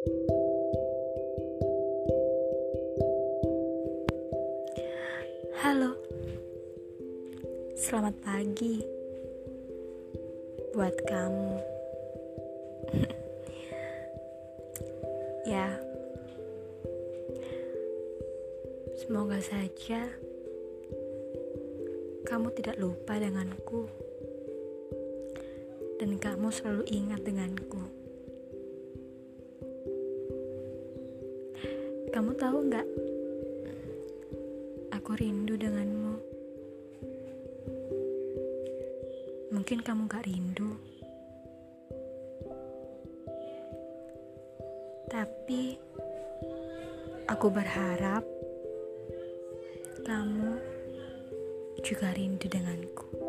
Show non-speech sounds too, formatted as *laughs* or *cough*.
Halo, selamat pagi buat kamu. *laughs* ya, semoga saja kamu tidak lupa denganku, dan kamu selalu ingat denganku. Kamu tahu nggak? Aku rindu denganmu. Mungkin kamu gak rindu. Tapi aku berharap kamu juga rindu denganku.